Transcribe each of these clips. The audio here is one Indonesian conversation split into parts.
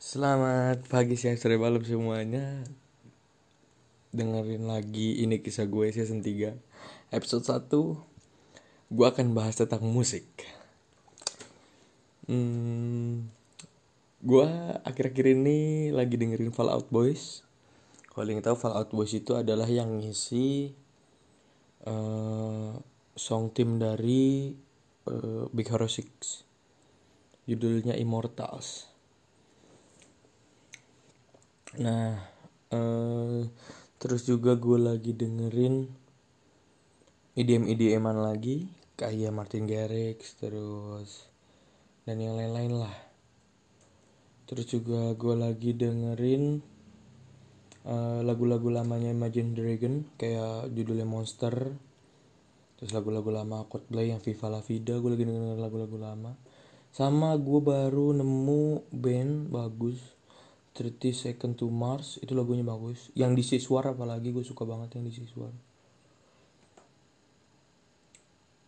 Selamat pagi, siang, sore, malam semuanya. Dengerin lagi ini kisah gue season 3 Episode 1 Gue akan bahas tentang musik. Hmm, Gue akhir-akhir ini lagi dengerin Fallout Boys. Kalau yang tahu Fallout Boys itu adalah yang ngisi uh, Song tim dari uh, Big Hero 6 Judulnya Immortals Nah, uh, terus juga gue lagi dengerin IDM IDM-an lagi kayak Martin Garrix terus dan yang lain-lain lah. Terus juga gue lagi dengerin uh, lagu-lagu lamanya Imagine Dragon kayak judulnya Monster. Terus lagu-lagu lama Coldplay yang Viva La Vida gue lagi dengerin lagu-lagu lama. Sama gue baru nemu band bagus 30 Second to Mars itu lagunya bagus. Yang di Siswar apalagi gue suka banget yang di Siswar.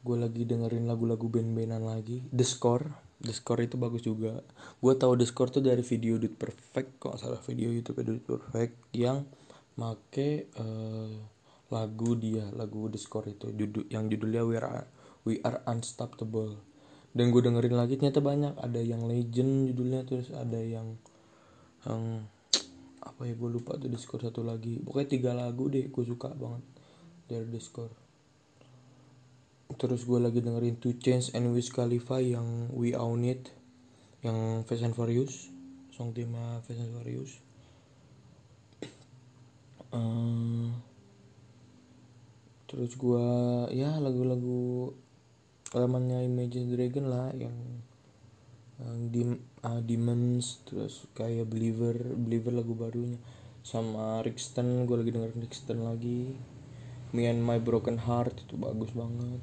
Gue lagi dengerin lagu-lagu band-bandan lagi. The Score. The Score itu bagus juga. Gue tahu The Score tuh dari video Dude Perfect kok salah video YouTube Dude Perfect yang make uh, lagu dia lagu The Score itu. Judul yang judulnya We Are We Are Unstoppable. Dan gue dengerin lagi ternyata banyak. Ada yang Legend judulnya terus ada yang yang apa ya gue lupa tuh Discord satu lagi. Pokoknya tiga lagu deh gue suka banget dari Discord. Terus gue lagi dengerin Two Chainz and Wiz Khalifa yang We Own It yang Fast and Furious song tema Fast and Furious. Uh, terus gue ya lagu-lagu lamanya Imagine Dragon lah yang yang di uh, Demons terus kayak Believer Believer lagu barunya. Sama Rixton gue lagi dengerin Rixton lagi. Me and My Broken Heart itu bagus banget.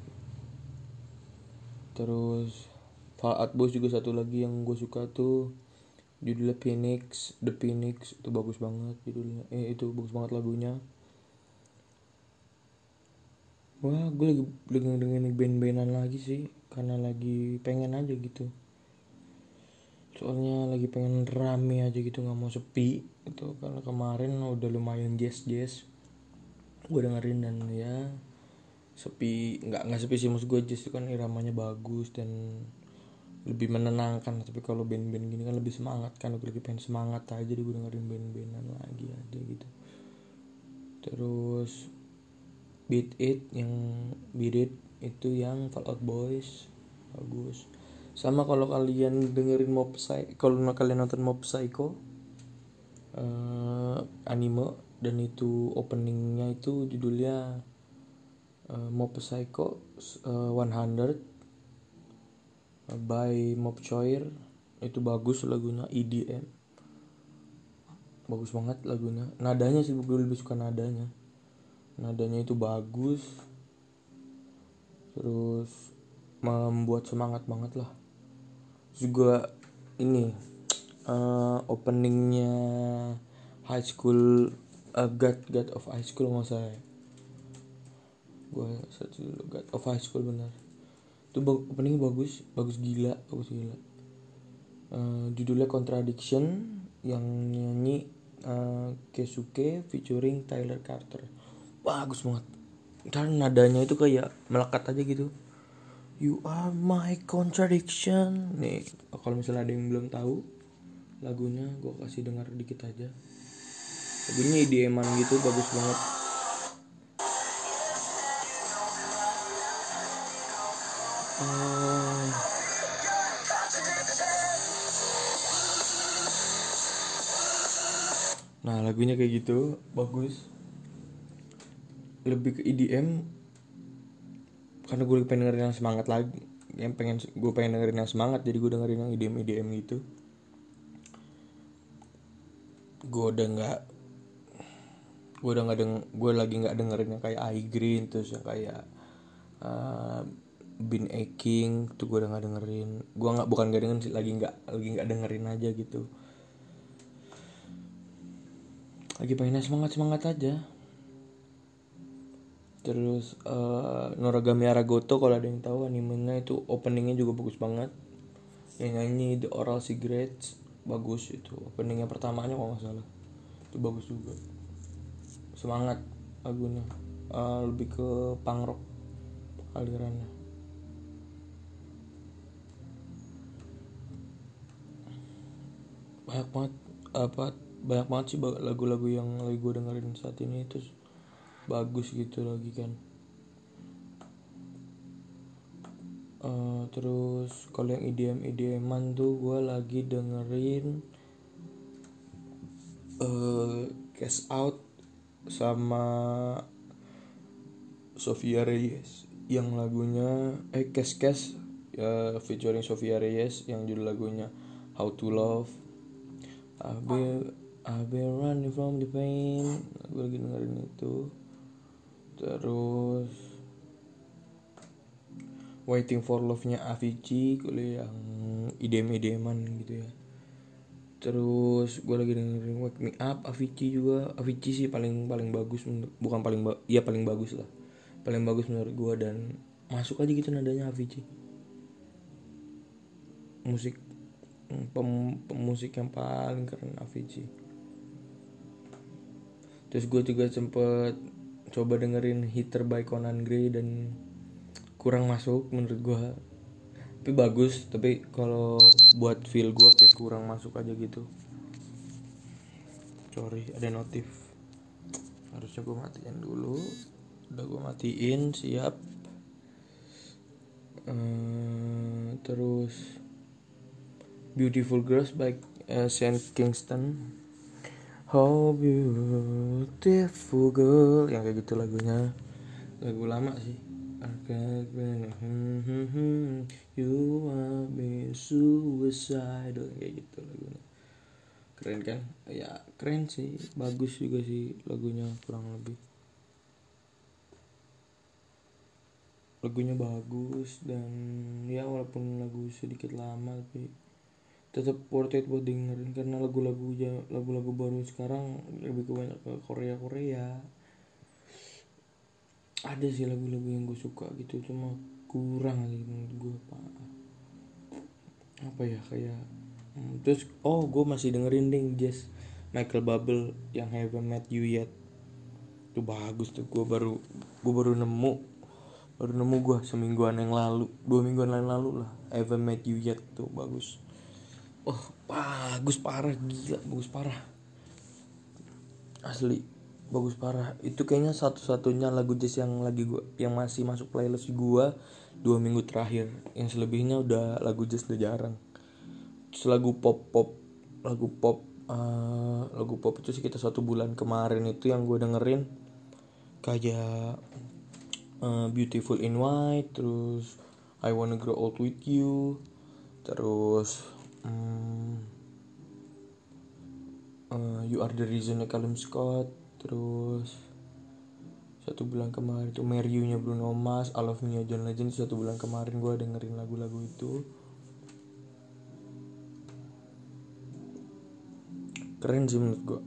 Terus Fall Out Boys juga satu lagi yang gue suka tuh. Judulnya Phoenix The Phoenix itu bagus banget judulnya. Eh itu bagus banget lagunya. Wah gue lagi dengerin band-bandan lagi sih karena lagi pengen aja gitu soalnya lagi pengen rame aja gitu nggak mau sepi itu karena kemarin udah lumayan jazz jazz gue dengerin dan ya sepi. Nggak nggak sepi sih maksud gue jazz itu kan iramanya bagus dan lebih menenangkan. Tapi kalau band-band gini kan lebih semangat kan gue lagi pengen semangat aja jadi gue dengerin band-bandan lagi aja gitu. Terus Beat It yang Beat It itu yang Fall Out Boys bagus sama kalau kalian dengerin Mob Psycho kalau kalian nonton Mob Psycho uh, anime dan itu openingnya itu judulnya uh, Mob Psycho uh, 100 by Mob Choir. Itu bagus lagunya EDM bagus banget lagunya. Nadanya sih gue lebih suka nadanya. Nadanya itu bagus. Terus membuat semangat banget lah. Juga ini uh, openingnya high school uh, God God of High School nggak usah gue search dulu God of High School benar itu openingnya bagus bagus gila bagus gila. Uh, judulnya Contradiction yang nyanyi uh, Kesuke featuring Tyler Carter. Bagus banget. Dan nadanya itu kayak melekat aja gitu You are my contradiction. Nih, kalau misalnya ada yang belum tahu lagunya, gue kasih dengar dikit aja. Lagunya IDM-an gitu, bagus banget. Uh, nah, lagunya kayak gitu, bagus. Lebih ke IDM, karena gue pengen dengerin yang semangat lagi. Yang pengen gue pengen dengerin yang semangat jadi gue dengerin yang IDM IDM gitu. Gue udah nggak gue udah nggak deng gue lagi nggak dengerin yang kayak I Green terus yang kayak uh, Bin Aching tuh gue udah nggak dengerin. Gue nggak bukan gak dengerin lagi nggak lagi nggak dengerin aja gitu. Lagi pengen semangat semangat aja terus uh, Noragami Aragoto kalau ada yang tahu animenya itu openingnya juga bagus banget. Yang nyanyi The Oral Cigarettes bagus itu. Openingnya pertamanya kok nggak salah. Itu bagus juga. Semangat lagunya. Uh, lebih ke punk rock alirannya. Banyak banget apa banyak banget sih lagu-lagu yang lagi gue dengerin saat ini. Itu bagus gitu lagi kan. Uh, terus kalau yang IDM IDMan tuh gue lagi dengerin uh, Cash Out sama Sofia Reyes. Yang lagunya eh Cash Cash ya featuring Sofia Reyes yang judul lagunya How to Love. I've been I've been running from the pain. Gue lagi dengerin itu terus Waiting for Love-nya Avicii gue yang idem-ideman gitu ya. Terus gue lagi dengerin Wake Me Up Avicii juga. Avicii sih paling paling bagus bukan paling ba ya paling bagus lah. Paling bagus menurut gue dan masuk aja gitu nadanya Avicii. Musik pem pemusik yang paling keren Avicii. Terus gue juga sempet coba dengerin Hitter by Conan Gray dan kurang masuk menurut gue tapi bagus tapi kalau buat feel gue kayak kurang masuk aja gitu. Sorry ada notif. Harusnya gue matiin dulu. Udah gue matiin siap. Uh, terus Beautiful Girls by uh, Saint Kingston How beautiful girl. Yang kayak gitu lagunya. Lagu lama sih. You want me suicidal kayak gitu lagunya. Keren kan? Ya keren sih. Bagus juga sih lagunya kurang lebih. Lagunya bagus dan ya walaupun lagu sedikit lama tapi tetap worth it buat dengerin karena lagu-lagu lagu-lagu baru sekarang lebih ke banyak ke Korea Korea ada sih lagu-lagu yang gue suka gitu cuma kurang lagi menurut gue pak. Apa ya kayak hmm, terus oh gue masih dengerin ding jazz Michael Bubble yang Haven't Met You Yet. Itu bagus tuh gue baru gue baru nemu baru nemu gue semingguan yang lalu dua mingguan lain lalu lah Haven't Met You Yet tuh bagus oh bagus parah gila bagus parah. Asli bagus parah. Itu kayaknya satu-satunya lagu jazz yang lagi gua yang masih masuk playlist gua dua minggu terakhir. Yang selebihnya udah lagu jazz udah jarang. Terus lagu pop pop lagu pop uh, lagu pop itu sekitar satu bulan kemarin itu yang gue dengerin. Kayak uh, Beautiful in White terus I Wanna Grow Old with You terus um, uh, You Are the Reason Callum Scott terus satu bulan kemarin itu Mary nya Bruno Mars All of Me John Legend satu bulan kemarin gue dengerin lagu-lagu itu. Keren sih menurut gue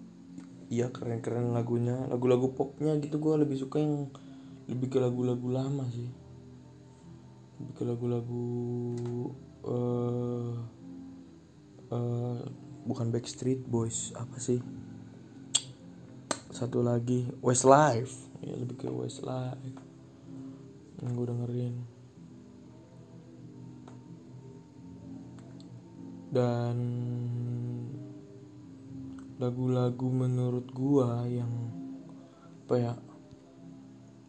iya keren keren lagunya. Lagu-lagu popnya gitu gue lebih suka yang lebih ke lagu-lagu lama sih. Lebih ke lagu-lagu uh, uh, bukan Backstreet Boys apa sih? Satu lagi Westlife. Ya lebih ke Westlife. Yang gue dengerin. Dan lagu-lagu menurut gua yang apa ya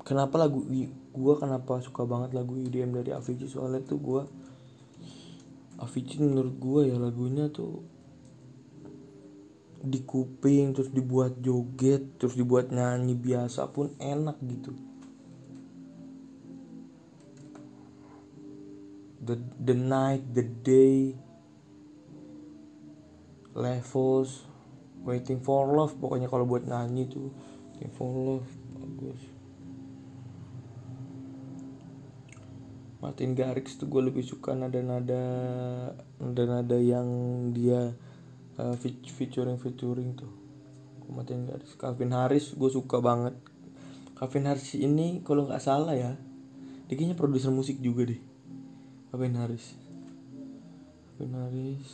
kenapa lagu gua kenapa suka banget lagu IDM dari Avicii soalnya tuh gua Avicii menurut gua ya lagunya tuh di kuping terus dibuat joget terus dibuat nyanyi biasa pun enak gitu. The the night the day levels waiting for love pokoknya kalau buat nyanyi tuh waiting for love bagus Martin Garrix tuh gue lebih suka nada-nada nada-nada yang dia eh, uh, featuring featuring tuh. Martin Garrix. Calvin Harris gue suka banget. Calvin Harris ini kalau nggak salah ya dia produser musik juga deh. Calvin Harris. Calvin Harris.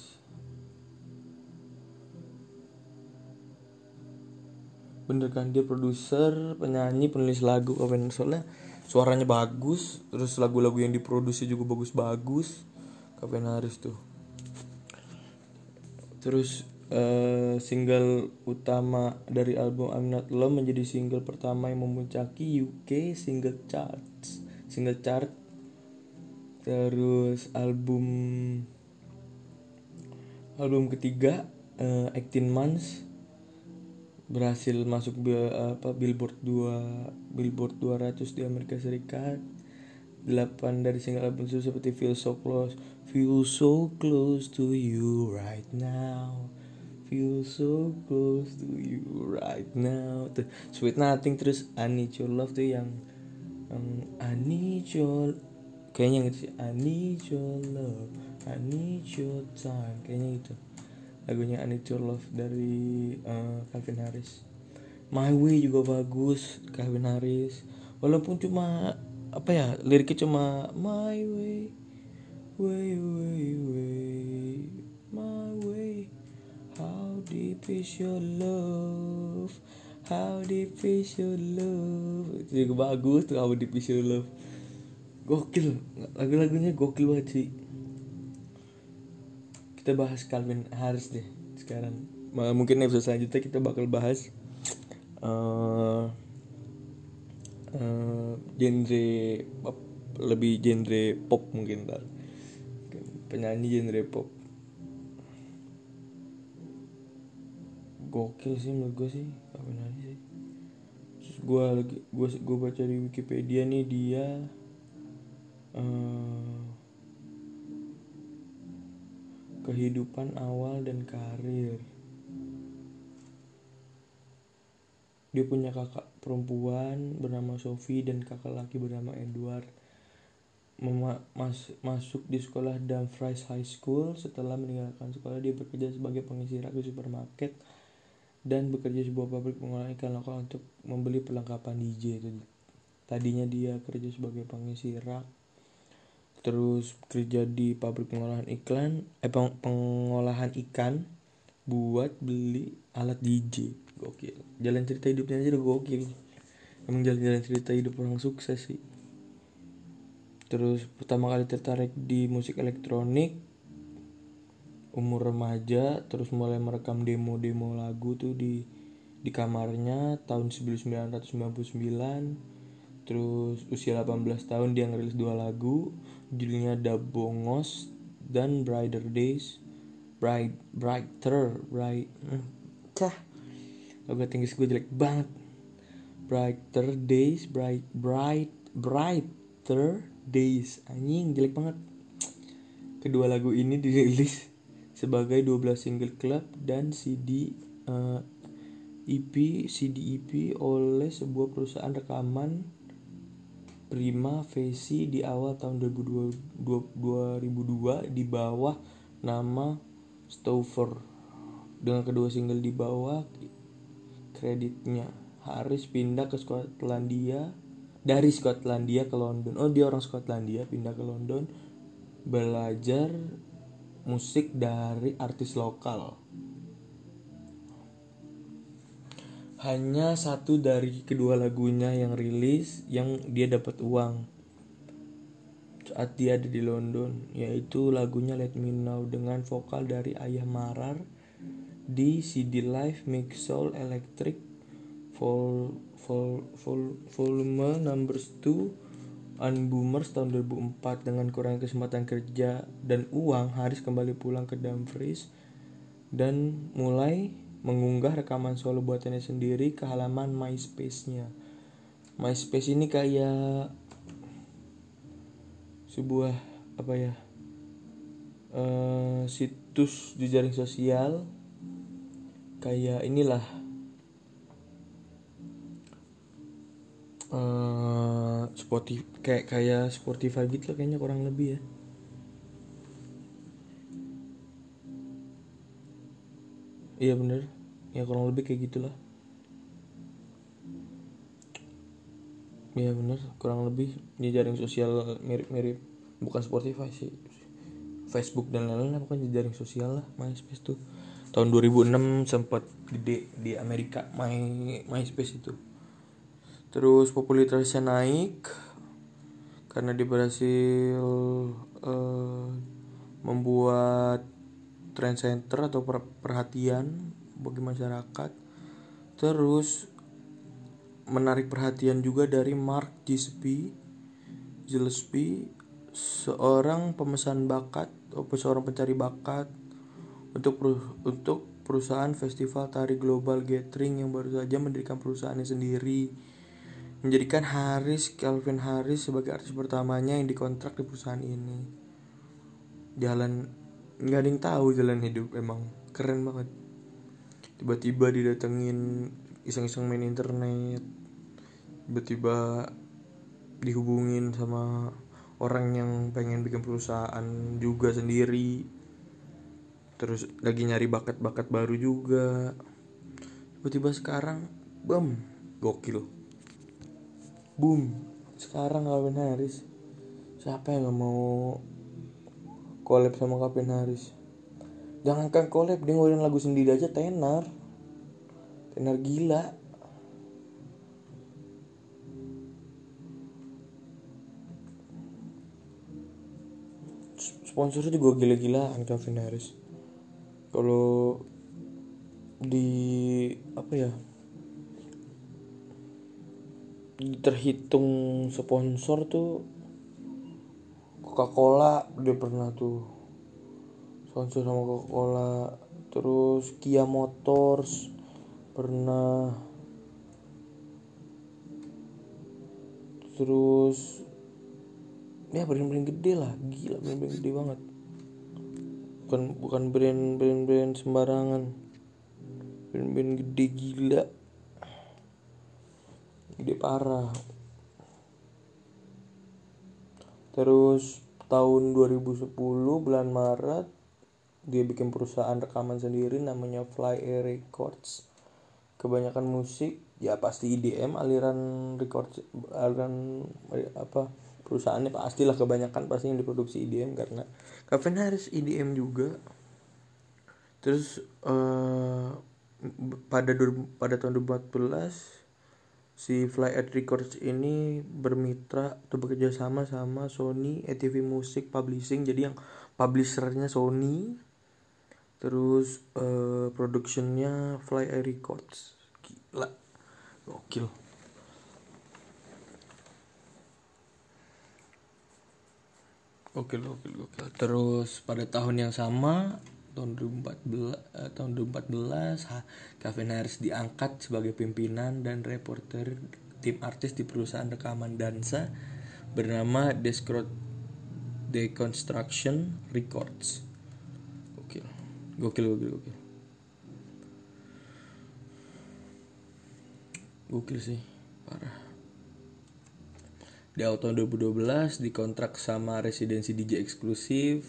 Bener kan dia produser penyanyi penulis lagu. Calvin soalnya suaranya bagus terus lagu-lagu yang diproduksi juga bagus-bagus. Calvin Harris tuh. Terus uh, single utama dari album I'm Not Alone menjadi single pertama yang memuncaki UK single charts single chart. Terus album album ketiga uh, 18 Months berhasil masuk apa Billboard 2 Billboard 200 di Amerika Serikat. 8 dari single album itu seperti Feel So Close Feel so close to you right now. Feel so close to you right now. Tuh, Sweet Nothing terus I Need Your Love tuh yang um, I need your kayaknya gitu sih. I need your love I need your time kayaknya gitu lagunya I Need Your Love dari uh, Calvin Harris. My Way juga bagus Calvin Harris. Walaupun cuma apa ya liriknya cuma My Way Way Way Way My Way. How deep is your love? How deep is your love? Itu juga bagus tuh How deep is your love. Gokil lagu-lagunya gokil banget sih kita bahas Calvin Harris deh sekarang. Mungkin episode selanjutnya kita bakal bahas uh, uh, genre pop, lebih genre pop mungkin ntar. Penyanyi genre pop. Gokil sih menurut gue sih Calvin Harris sih. Terus gue lagi gue gue baca di Wikipedia nih dia uh, kehidupan awal dan karir. Dia punya kakak perempuan bernama Sophie dan kakak laki bernama Edward. Mema mas masuk di sekolah Dumfries High School. Setelah meninggalkan sekolah, dia bekerja sebagai pengisi rak di supermarket dan bekerja sebuah pabrik pengolahan ikan lokal untuk membeli perlengkapan DJ. Tadinya dia kerja sebagai pengisi rak terus kerja di pabrik pengolahan iklan eh pengolahan ikan buat beli alat DJ gokil. Jalan cerita hidupnya aja udah gokil. Emang jalan-jalan cerita hidup orang sukses sih. Terus pertama kali tertarik di musik elektronik umur remaja terus mulai merekam demo-demo lagu tuh di di kamarnya tahun 1999 terus usia 18 tahun dia ngerilis dua lagu judulnya Dabongos dan Brighter Days Bright Brighter Bright hmm, cah. Lagu tinggi gue jelek banget. Brighter Days Bright Bright Brighter Days. Anjing jelek banget. Kedua lagu ini dirilis sebagai 12 single club dan CD uh, EP CD EP oleh sebuah perusahaan rekaman Prima Facie di awal tahun 2002, 2002 di bawah nama Stouffer dengan kedua single di bawah kreditnya. Harris pindah ke Skotlandia dari Skotlandia ke London. Oh dia orang Skotlandia pindah ke London. Belajar musik dari artis lokal hanya satu dari kedua lagunya yang rilis yang dia dapat uang. Saat dia ada di London yaitu lagunya Let Me Know dengan vokal dari Ayah Marar di CD Live Mix Soul Electric vol, vol, vol, volume numbers 2 Unboomers tahun 2004 dengan kurang kesempatan kerja dan uang Haris kembali pulang ke Dumfries dan mulai mengunggah rekaman solo buatannya sendiri ke halaman MySpace-nya. MySpace ini kayak sebuah apa ya uh, situs di jaring sosial kayak inilah uh, Spotify kayak kayak Spotify gitu kayaknya kurang lebih ya iya bener. Ya kurang lebih kayak gitulah. Iya bener. Kurang lebih di jaring sosial mirip-mirip. Bukan Spotify sih. Facebook dan lain-lain bukan di jaring sosial lah. MySpace tuh. Tahun 2006 sempat gede di Amerika My MySpace itu. Terus popularitasnya naik karena dia berhasil uh, membuat trend center atau per perhatian bagi masyarakat. Terus menarik perhatian juga dari Mark Gillespie Gillespie seorang pemesan bakat atau seorang pencari bakat untuk untuk perusahaan festival tari global gathering yang baru saja mendirikan perusahaannya sendiri. Menjadikan Harris Calvin Harris sebagai artis pertamanya yang dikontrak di perusahaan ini. Jalan nggak ada yang tahu jalan hidup emang keren banget. Tiba-tiba didatengin iseng-iseng main internet. Tiba-tiba dihubungin sama orang yang pengen bikin perusahaan juga sendiri. Terus lagi nyari bakat-bakat baru juga. Tiba-tiba sekarang bam gokil. Boom sekarang Calvin Harris. Siapa yang gak mau collab sama Calvin Harris jangankan collab dia ngeluarin lagu sendiri aja tenar. Tenar gila. Sponsornya juga gila-gilaan Calvin Harris kalau di apa ya terhitung sponsor tuh Coca-Cola dia pernah tuh sponsor sama Coca-Cola. Terus Kia Motors pernah. Terus ya brand-brand gede lah. Gila brand-brand gede banget. Bukan bukan brand brand sembarangan. Brand brand gede gila. Gede parah. Terus tahun 2010 bulan Maret dia bikin perusahaan rekaman sendiri namanya Fly Air Records. Kebanyakan musik ya pasti IDM aliran record aliran apa perusahaannya pastilah kebanyakan pasti yang diproduksi IDM karena Calvin Harris IDM juga. Terus uh, pada pada tahun 2014 si Fly Out Records ini bermitra atau bekerja sama sama Sony ATV Music Publishing jadi yang publishernya Sony. Terus uh, productionnya Fly Out Records. Gila. Gokil. Oke, oke, oke. Terus pada tahun yang sama tahun 2014 eh, tahun 2014 ha, Calvin Harris diangkat sebagai pimpinan dan reporter tim artis di perusahaan rekaman dansa bernama Deconstruction Records. Gokil. Gokil, gokil, gokil. Gokil sih, parah di tahun 2012 dikontrak sama residensi DJ eksklusif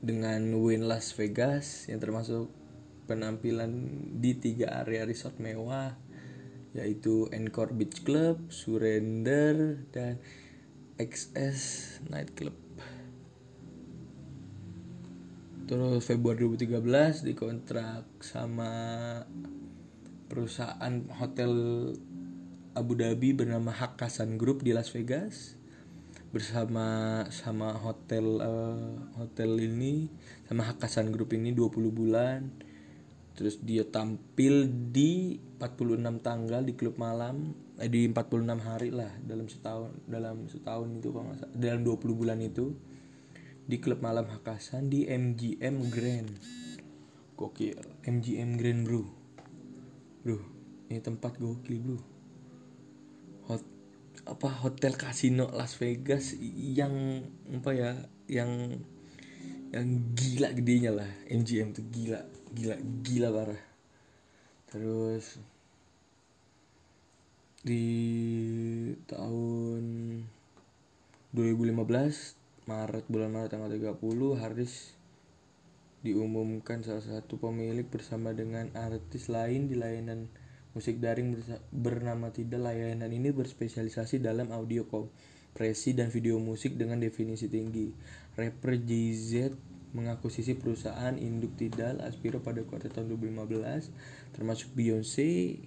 dengan Win Las Vegas yang termasuk penampilan di tiga area resort mewah yaitu Encore Beach Club, Surrender, dan XS Night Club. Terus Februari 2013 dikontrak sama perusahaan hotel Abu Dhabi bernama Hakasan Group di Las Vegas bersama sama hotel uh, hotel ini sama Hakasan Group ini 20 bulan. Terus dia tampil di 46 tanggal di klub malam eh, di 46 hari lah dalam setahun dalam setahun itu kalau nggak dalam 20 bulan itu di klub malam Hakasan di MGM Grand. Gokil. MGM Grand bro. Bro ini tempat gokil bro apa hotel kasino Las Vegas yang apa ya yang yang gila gedenya lah. MGM tuh gila gila gila parah. Terus di tahun 2015 Maret bulan Maret tanggal 30 Haris diumumkan salah satu pemilik bersama dengan artis lain di layanan Musik daring bernama Tidak layanan ini berspesialisasi dalam audio kompresi dan video musik dengan definisi tinggi. Rapper JZ mengakuisisi perusahaan induk Tidal Aspiro pada kuartal tahun 2015 termasuk Beyonce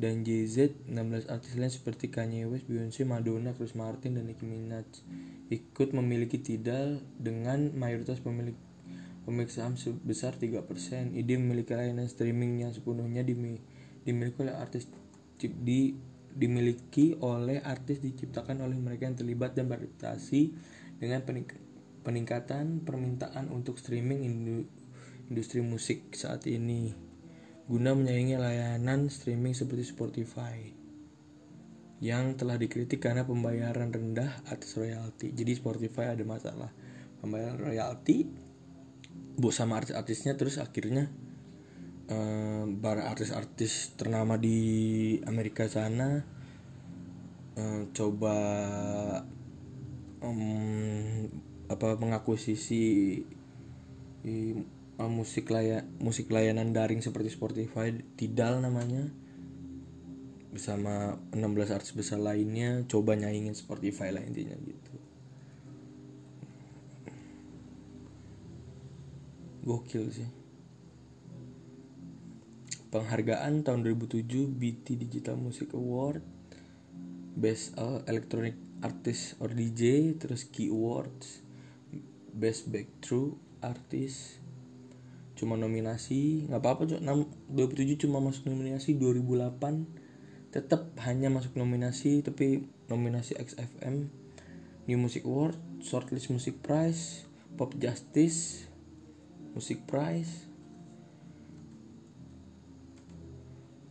dan JZ 16 artis lain seperti Kanye West, Beyonce, Madonna, Chris Martin, dan Nicki Minaj ikut memiliki Tidal dengan mayoritas pemilik pemilik saham sebesar 3%. Ide memiliki layanan streaming yang sepenuhnya dimiliki oleh artis di dimiliki oleh artis diciptakan oleh mereka yang terlibat dan beradaptasi dengan peningkatan permintaan untuk streaming industri musik saat ini guna menyaingi layanan streaming seperti Spotify yang telah dikritik karena pembayaran rendah atas royalti. Jadi Spotify ada masalah pembayaran royalti bu sama artis-artisnya terus akhirnya para artis-artis ternama di Amerika sana uh, coba um, apa mengakuisisi uh, musik laya musik layanan daring seperti Spotify Tidal namanya bersama 16 artis besar lainnya coba nyaingin Spotify lah intinya gitu. Gokil sih penghargaan tahun 2007 BT Digital Music Award Best Electronic Artist or DJ terus Key Awards Best Breakthrough Artist. Cuma nominasi nggak apa-apa cok. 2007 cuma masuk nominasi 2008 tetap hanya masuk nominasi tapi nominasi XFM New Music Award Shortlist Music Prize Pop Justice Music Prize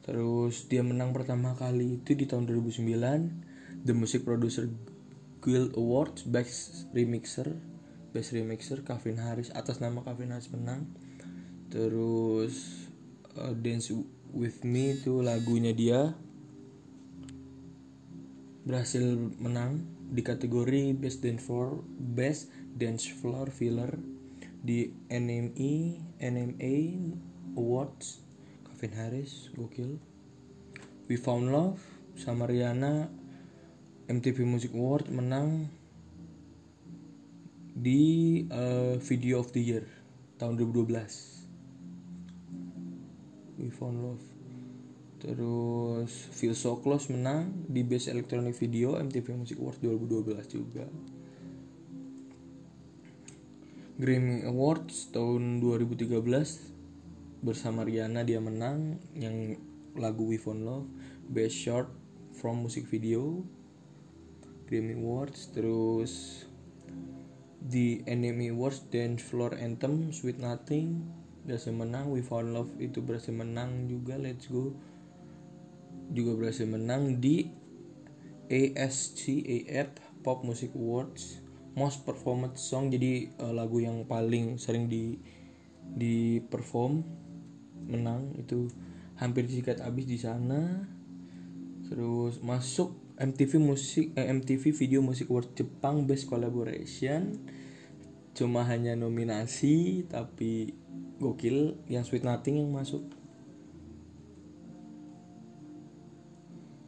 Terus dia menang pertama kali itu di tahun 2009 The Music Producer Guild Awards Best Remixer Best Remixer Calvin Harris atas nama Calvin Harris menang. Terus uh, Dance With Me itu lagunya dia berhasil menang di kategori Best Dance Floor Best Dance Floor Filler di NME NMA Awards Calvin Harris gokil. We Found Love sama Rihanna. MTV Music Award menang di uh, Video of the Year tahun 2012 We Found Love. Terus Feel So Close menang di Best Electronic Video MTV Music Award 2012 juga. Grammy Awards tahun 2013 bersama Rihanna dia menang. Yang lagu We Found Love Best Short from Music Video Grammy Awards terus di Enemy Awards Dance Floor Anthem Sweet Nothing berhasil menang. We Found Love itu berhasil menang juga Let's Go. Juga berhasil menang di ASCAF Pop Music Awards Most Performed Song. Jadi uh, lagu yang paling sering di di perform menang itu hampir disikat habis di sana. Terus masuk MTV musik eh, MTV Video Music Award Jepang Best Collaboration. Cuma hanya nominasi tapi gokil. Yang Sweet Nothing yang masuk.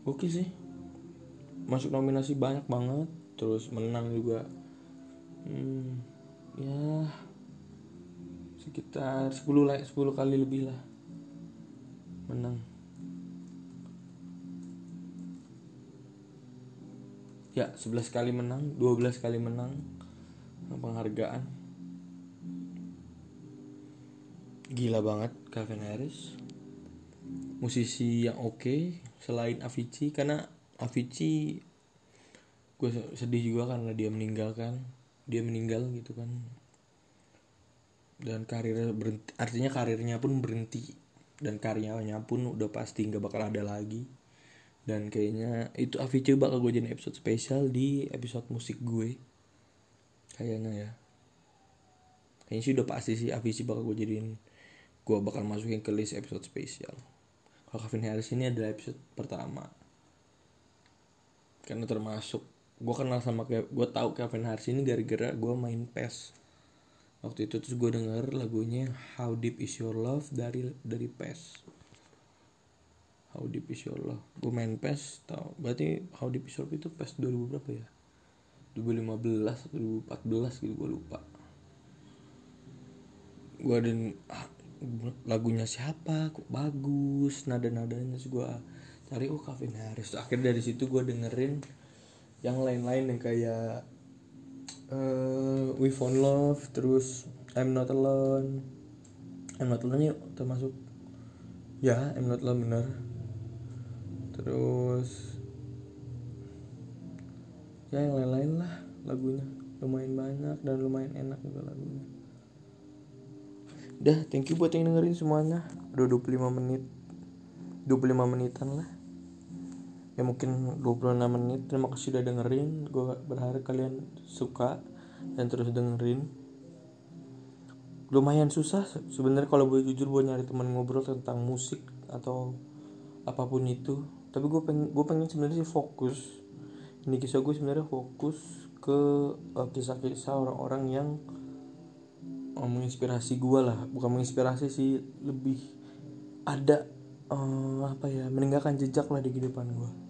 Gokil sih. Masuk nominasi banyak banget terus menang juga. Hmm, ya sekitar 10 lah 10 kali lebih lah. Menang. Ya 11 kali menang 12 kali menang. Penghargaan. Gila banget Calvin Harris. Musisi yang oke okay, selain Avicii. Karena Avicii gue sedih juga karena dia meninggal kan dia meninggal gitu kan dan karir berhenti artinya karirnya pun berhenti. Dan karyanya pun udah pasti nggak bakal ada lagi. Dan kayaknya itu Avicii bakal gue jadi episode spesial di episode musik gue. Kayaknya ya. Kayaknya sih udah pasti sih Avicii bakal gue jadiin gue bakal masukin ke list episode spesial. Kalau Kevin Harris ini adalah episode pertama. Karena termasuk gue kenal sama gue tahu Kevin Harris ini gara-gara gue main PES waktu itu terus gue denger lagunya How Deep Is Your Love dari dari PES. How Deep Is Your Love. Gue main PES tau. Berarti How Deep Is Your Love itu PES 2000 berapa ya? 2015 atau 2014 gitu gue lupa. Gue ada ah, lagunya siapa? Kok bagus? Nada nadanya terus gue cari oh Calvin Harris. Akhir dari situ gue dengerin yang lain-lain yang kayak uh, We Found Love terus I'm Not Alone I'm Not Alone yuk termasuk ya I'm Not Alone bener terus ya yang lain-lain lah lagunya lumayan banyak dan lumayan enak juga lagunya Dah, thank you buat yang dengerin semuanya. Udah 25 menit. 25 menitan lah. Ya mungkin 26 menit. Terima kasih udah dengerin. Gue berharap kalian suka dan terus dengerin. Lumayan susah sebenarnya kalau boleh jujur gue nyari teman ngobrol tentang musik atau apa pun itu. Tapi gue pengen gue pengen sebenarnya sih fokus. Ini kisah gue sebenarnya fokus ke uh, kisah-kisah orang-orang yang uh, menginspirasi gue lah bukan menginspirasi sih lebih ada uh, apa ya meninggalkan jejak lah di kehidupan gue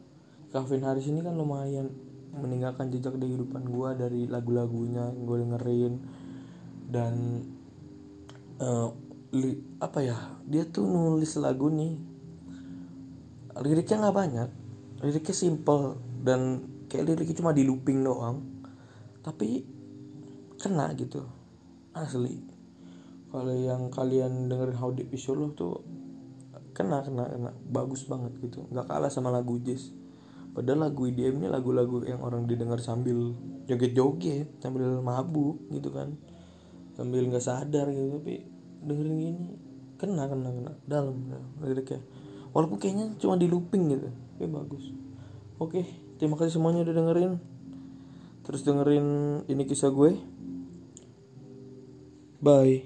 Calvin Harris ini kan lumayan meninggalkan jejak di kehidupan gue dari lagu-lagunya yang gue dengerin. Dan uh, li, apa ya dia tuh nulis lagu nih liriknya nggak banyak liriknya simple dan kayak liriknya cuma di looping doang tapi kena gitu asli. Kalau yang kalian dengerin How Deep Is Your Love tuh kena kena kena bagus banget gitu nggak kalah sama lagu jazz padahal lagu IDM ini lagu-lagu yang orang didengar sambil joget-joget sambil mabuk gitu kan. Sambil nggak sadar gitu tapi dengerin gini kena kena kena. Dalam liriknya walaupun kayaknya cuma di looping gitu tapi bagus. Oke terima kasih semuanya udah dengerin. Terus dengerin ini kisah gue. Bye.